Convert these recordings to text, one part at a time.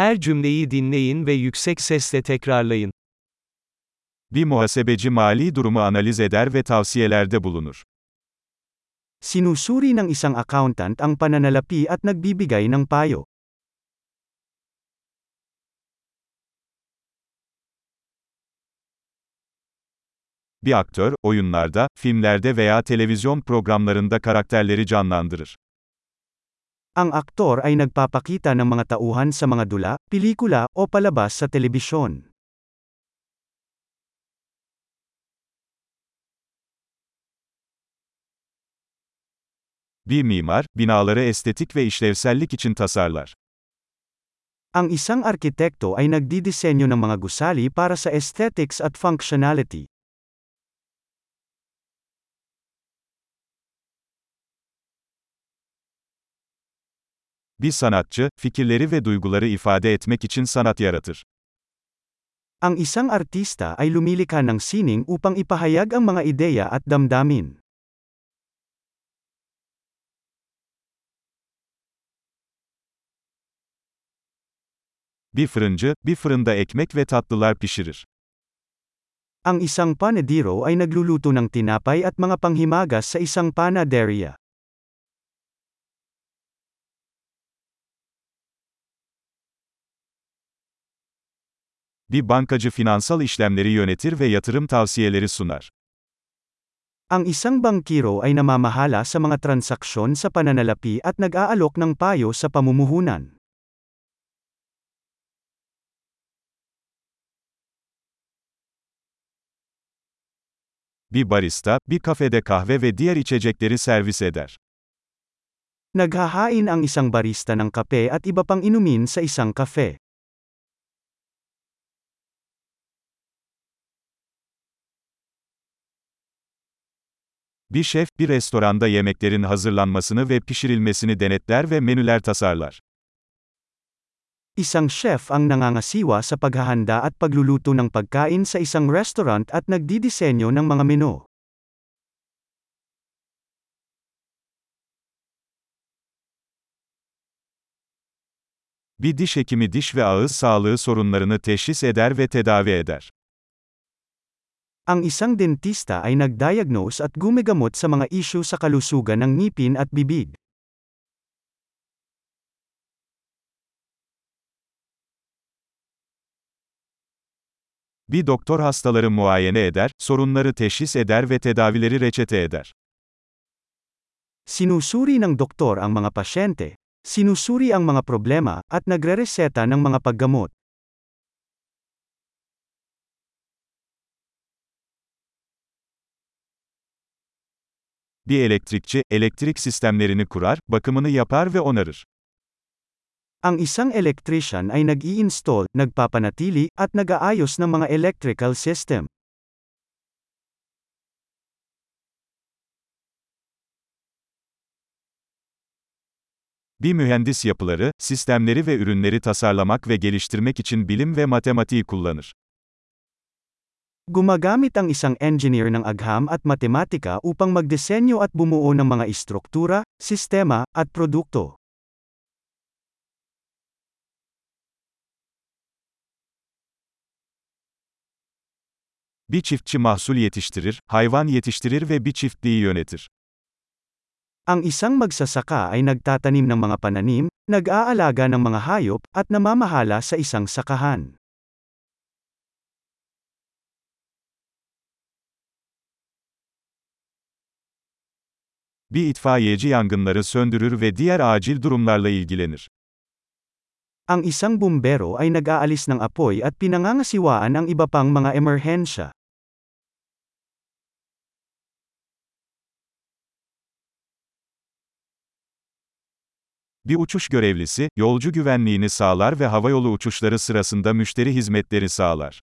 Her cümleyi dinleyin ve yüksek sesle tekrarlayın. Bir muhasebeci mali durumu analiz eder ve tavsiyelerde bulunur. Sinusuri ng isang accountant ang pananalapi at nagbibigay ng payo. Bir aktör, oyunlarda, filmlerde veya televizyon programlarında karakterleri canlandırır. Ang aktor ay nagpapakita ng mga tauhan sa mga dula, pelikula, o palabas sa telebisyon. Bir mimar, binaları estetik ve işlevsellik için tasarlar. Ang isang arkitekto ay nagdidisenyo ng mga gusali para sa aesthetics at functionality. Bir sanatçı, fikirleri ve duyguları ifade etmek için sanat yaratır. Ang isang artista ay lumilikha ng sining upang ipahayag ang mga ideya at damdamin. Bir fırıncı, bir fırında ekmek ve tatlılar pişirir. Ang isang panadero ay nagluluto ng tinapay at mga panghimagas sa isang panaderia. Bir bankacı finansal işlemleri yönetir ve yatırım tavsiyeleri sunar. Ang isang bangkiro ay namamahala sa mga transaksyon sa pananalapi at nag-aalok ng payo sa pamumuhunan. Bir barista, bir kafede kahve ve diğer içecekleri servis eder. Naghahain ang isang barista ng kape at iba pang inumin sa isang kafe. Bir şef, bir restoranda yemeklerin hazırlanmasını ve pişirilmesini denetler ve menüler tasarlar. Isang chef ang nangangasiwa sa paghahanda at pagluluto ng pagkain sa isang restaurant at nagdidisenyo ng mga menu. Bir diş hekimi diş ve ağız sağlığı sorunlarını teşhis eder ve tedavi eder. Ang isang dentista ay nagdiagnose at gumigamot sa mga isyu sa kalusugan ng ngipin at bibig. Bir doktor hastaları muayene eder, sorunları teşhis eder ve tedavileri reçete eder. Sinusuri ng doktor ang mga pasyente, sinusuri ang mga problema, at nagrereseta ng mga paggamot. Bir elektrikçi, elektrik sistemlerini kurar, bakımını yapar ve onarır. Ang isang electrician ay nag-i-install, nagpapanatili, at nag-aayos ng mga electrical system. Bir mühendis yapıları, sistemleri ve ürünleri tasarlamak ve geliştirmek için bilim ve matematiği kullanır. Gumagamit ang isang engineer ng agham at matematika upang magdisenyo at bumuo ng mga istruktura, sistema, at produkto. Bir çiftçi mahsul yetiştirir, hayvan yetiştirir ve bir çiftliği yönetir. Ang isang magsasaka ay nagtatanim ng mga pananim, nag-aalaga ng mga hayop, at namamahala sa isang sakahan. Bir itfaiyeci yangınları söndürür ve diğer acil durumlarla ilgilenir. Ang isang bumbero ay nag-aalis ng apoy at pinangangasiwaan ang iba pang mga emerhensya. Bir uçuş görevlisi, yolcu güvenliğini sağlar ve havayolu uçuşları sırasında müşteri hizmetleri sağlar.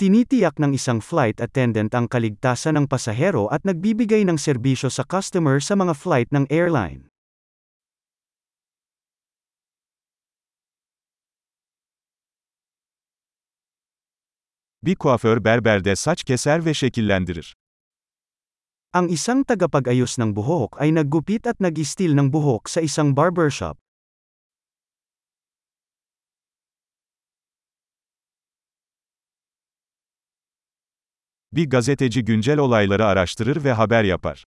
Tinitiyak ng isang flight attendant ang kaligtasan ng pasahero at nagbibigay ng serbisyo sa customer sa mga flight ng airline. Bir kuaför berberde saç keser ve şekillendirir. Ang isang tagapag-ayos ng buhok ay naggupit at nag-istil ng buhok sa isang barbershop. Bir gazeteci güncel olayları araştırır ve haber yapar.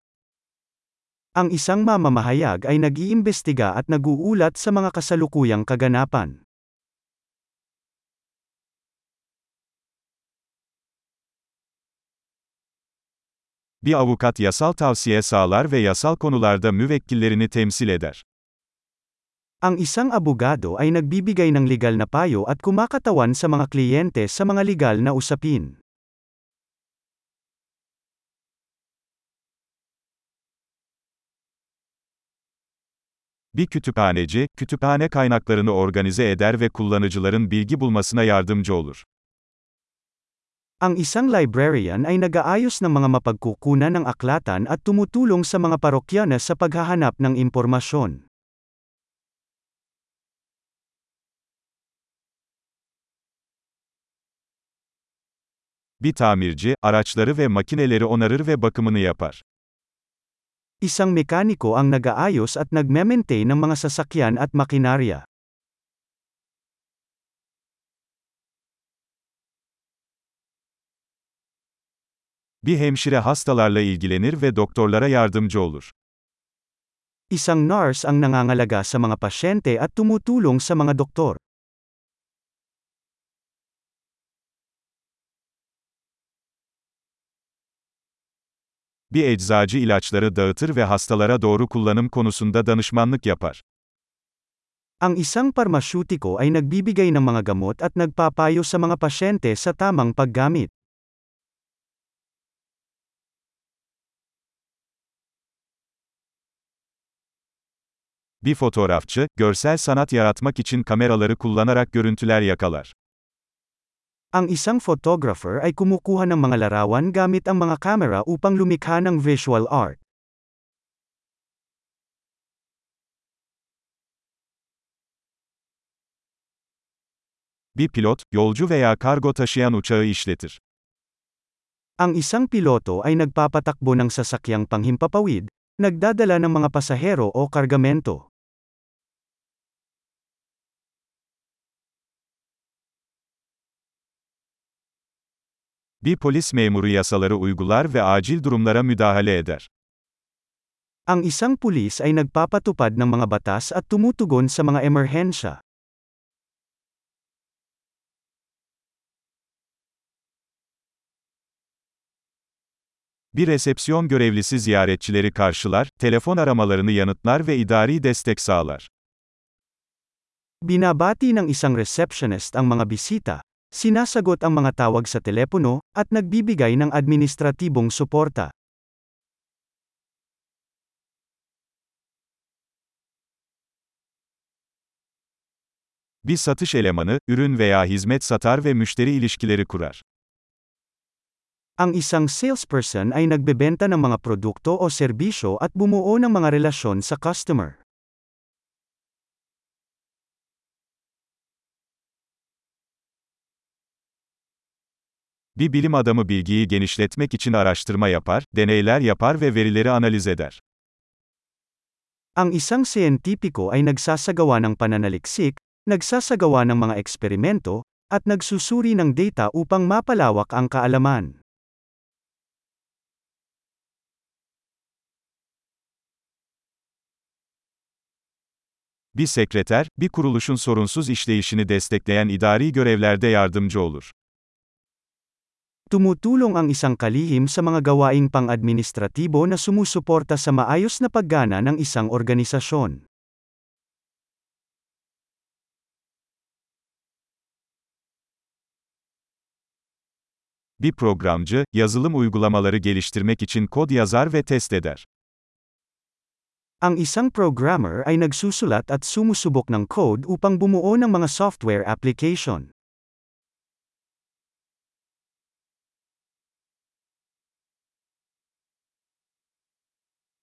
Ang isang mamamahayag ay nag-iimbestiga at nag-uulat sa mga kasalukuyang kaganapan. Bir avukat yasal tavsiye sağlar ve yasal konularda müvekkillerini temsil eder. Ang isang abogado ay nagbibigay ng legal na payo at kumakatawan sa mga kliyente sa mga legal na usapin. Bir kütüphaneci, kütüphane kaynaklarını organize eder ve kullanıcıların bilgi bulmasına yardımcı olur. Ang isang librarian ay nag-aayos ng mga mapagkukunan ng aklatan at tumutulong sa mga parokyana sa paghahanap ng impormasyon. Bir tamirci, araçları ve makineleri onarır ve bakımını yapar. Isang mekaniko ang nag-aayos at nagme-maintain ng mga sasakyan at makinarya. Bir hemşire hastalarla ilgilenir ve doktorlara yardımcı olur. Isang nurse ang nangangalaga sa mga pasyente at tumutulong sa mga doktor. Bir eczacı ilaçları dağıtır ve hastalara doğru kullanım konusunda danışmanlık yapar. Ang isang parmasyutiko ay nagbibigay ng mga gamot at nagpapayo sa mga pasyente sa tamang paggamit. Bir fotoğrafçı, görsel sanat yaratmak için kameraları kullanarak görüntüler yakalar. Ang isang photographer ay kumukuha ng mga larawan gamit ang mga kamera upang lumikha ng visual art. Bir pilot, yolcu veya kargo taşıyan uçağı işletir. Ang isang piloto ay nagpapatakbo ng sasakyang panghimpapawid, nagdadala ng mga pasahero o kargamento. Bir polis memuru yasaları uygular ve acil durumlara müdahale eder. Ang isang pulis ay nagpapatupad ng mga batas at tumutugon sa mga emerhensya. Bir resepsiyon görevlisi ziyaretçileri karşılar, telefon aramalarını yanıtlar ve idari destek sağlar. Binabati ng isang receptionist ang mga bisita, sinasagot ang mga tawag sa telepono, at nagbibigay ng administratibong suporta. Bir satış elemanı, ürün veya hizmet satar ve müşteri ilişkileri kurar. Ang isang salesperson ay nagbebenta ng mga produkto o serbisyo at bumuo ng mga relasyon sa customer. Bir bilim adamı bilgiyi genişletmek için araştırma yapar, deneyler yapar ve verileri analiz eder. Ang isang siyentipiko ay nagsasagawa ng pananaliksik, nagsasagawa ng mga eksperimento, at nagsusuri ng data upang mapalawak ang kaalaman. Bir sekreter, bir kuruluşun sorunsuz işleyişini destekleyen idari görevlerde yardımcı olur. Tumutulong ang isang kalihim sa mga gawaing pang-administratibo na sumusuporta sa maayos na paggana ng isang organisasyon. Bir programcı, yazılım uygulamaları geliştirmek için kod yazar ve test eder. Ang isang programmer ay nagsusulat at sumusubok ng code upang bumuo ng mga software application.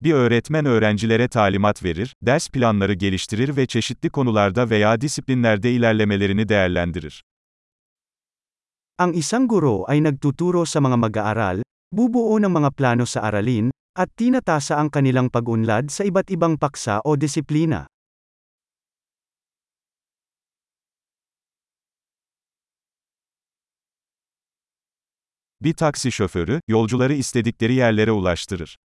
Bir öğretmen öğrencilere talimat verir, ders planları geliştirir ve çeşitli konularda veya disiplinlerde ilerlemelerini değerlendirir. Ang isang guro ay nagtuturo sa mga mag-aaral, bubuo ng mga plano sa aralin, at tinatasa ang kanilang pag-unlad sa iba't ibang paksa o disiplina. Bir taksi şoförü, yolcuları istedikleri yerlere ulaştırır.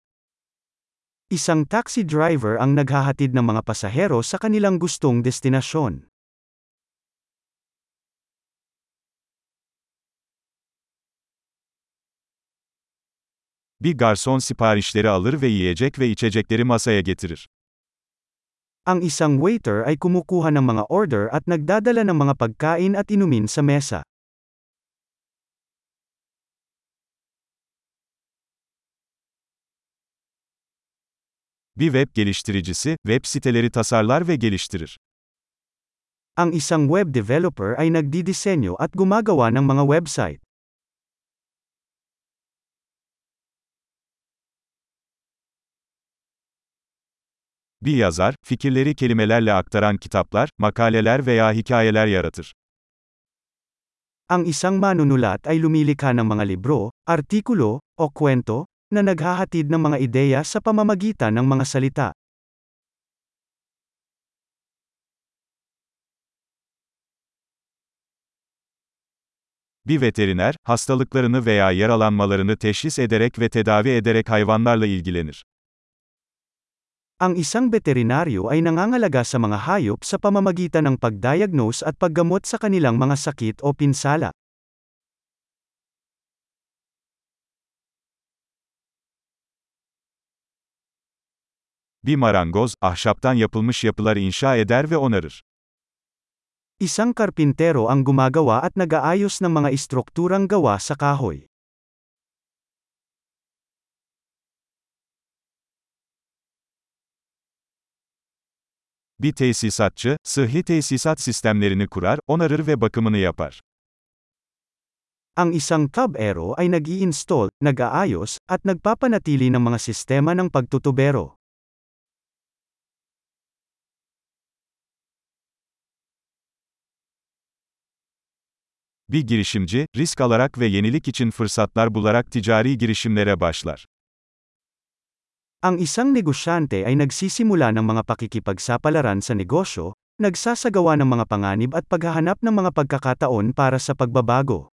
Isang taxi driver ang naghahatid ng mga pasahero sa kanilang gustong destinasyon. Bir garson siparişleri alır ve yiyecek ve içecekleri masaya getirir. Ang isang waiter ay kumukuha ng mga order at nagdadala ng mga pagkain at inumin sa mesa. Bir web geliştiricisi, web siteleri tasarlar ve geliştirir. Ang isang web developer ay nagdidisenyo at gumagawa ng mga website. Bir yazar, fikirleri kelimelerle aktaran kitaplar, makaleler veya hikayeler yaratır. Ang isang manunulat ay lumilikha ng mga libro, artikulo, o kwento, na naghahatid ng mga ideya sa pamamagitan ng mga salita. Bir veteriner, hastalıklarını veya yaralanmalarını teşhis ederek ve tedavi ederek hayvanlarla ilgilenir. Ang isang veterinaryo ay nangangalaga sa mga hayop sa pamamagitan ng pagdiagnose at paggamot sa kanilang mga sakit o pinsala. Bir marangoz, ahşaptan yapılmış yapılar inşa eder ve onarır. Isang karpintero ang gumagawa at nag-aayos ng mga istrukturang gawa sa kahoy. Bir tesisatçı, sıhhi tesisat sistemlerini kurar, onarır ve bakımını yapar. Ang isang tubero ay nag-i-install, nag-aayos, at nagpapanatili ng mga sistema ng pagtutubero. Bir girişimci, risk alarak ve yenilik için fırsatlar bularak ticari girişimlere başlar. Ang isang negosyante ay nagsisimula ng mga pakikipagsapalaran sa negosyo, nagsasagawa ng mga panganib at paghahanap ng mga pagkakataon para sa pagbabago.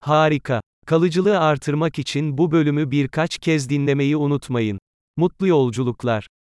Harika. Kalıcılığı artırmak için bu bölümü birkaç kez dinlemeyi unutmayın. Mutlu yolculuklar.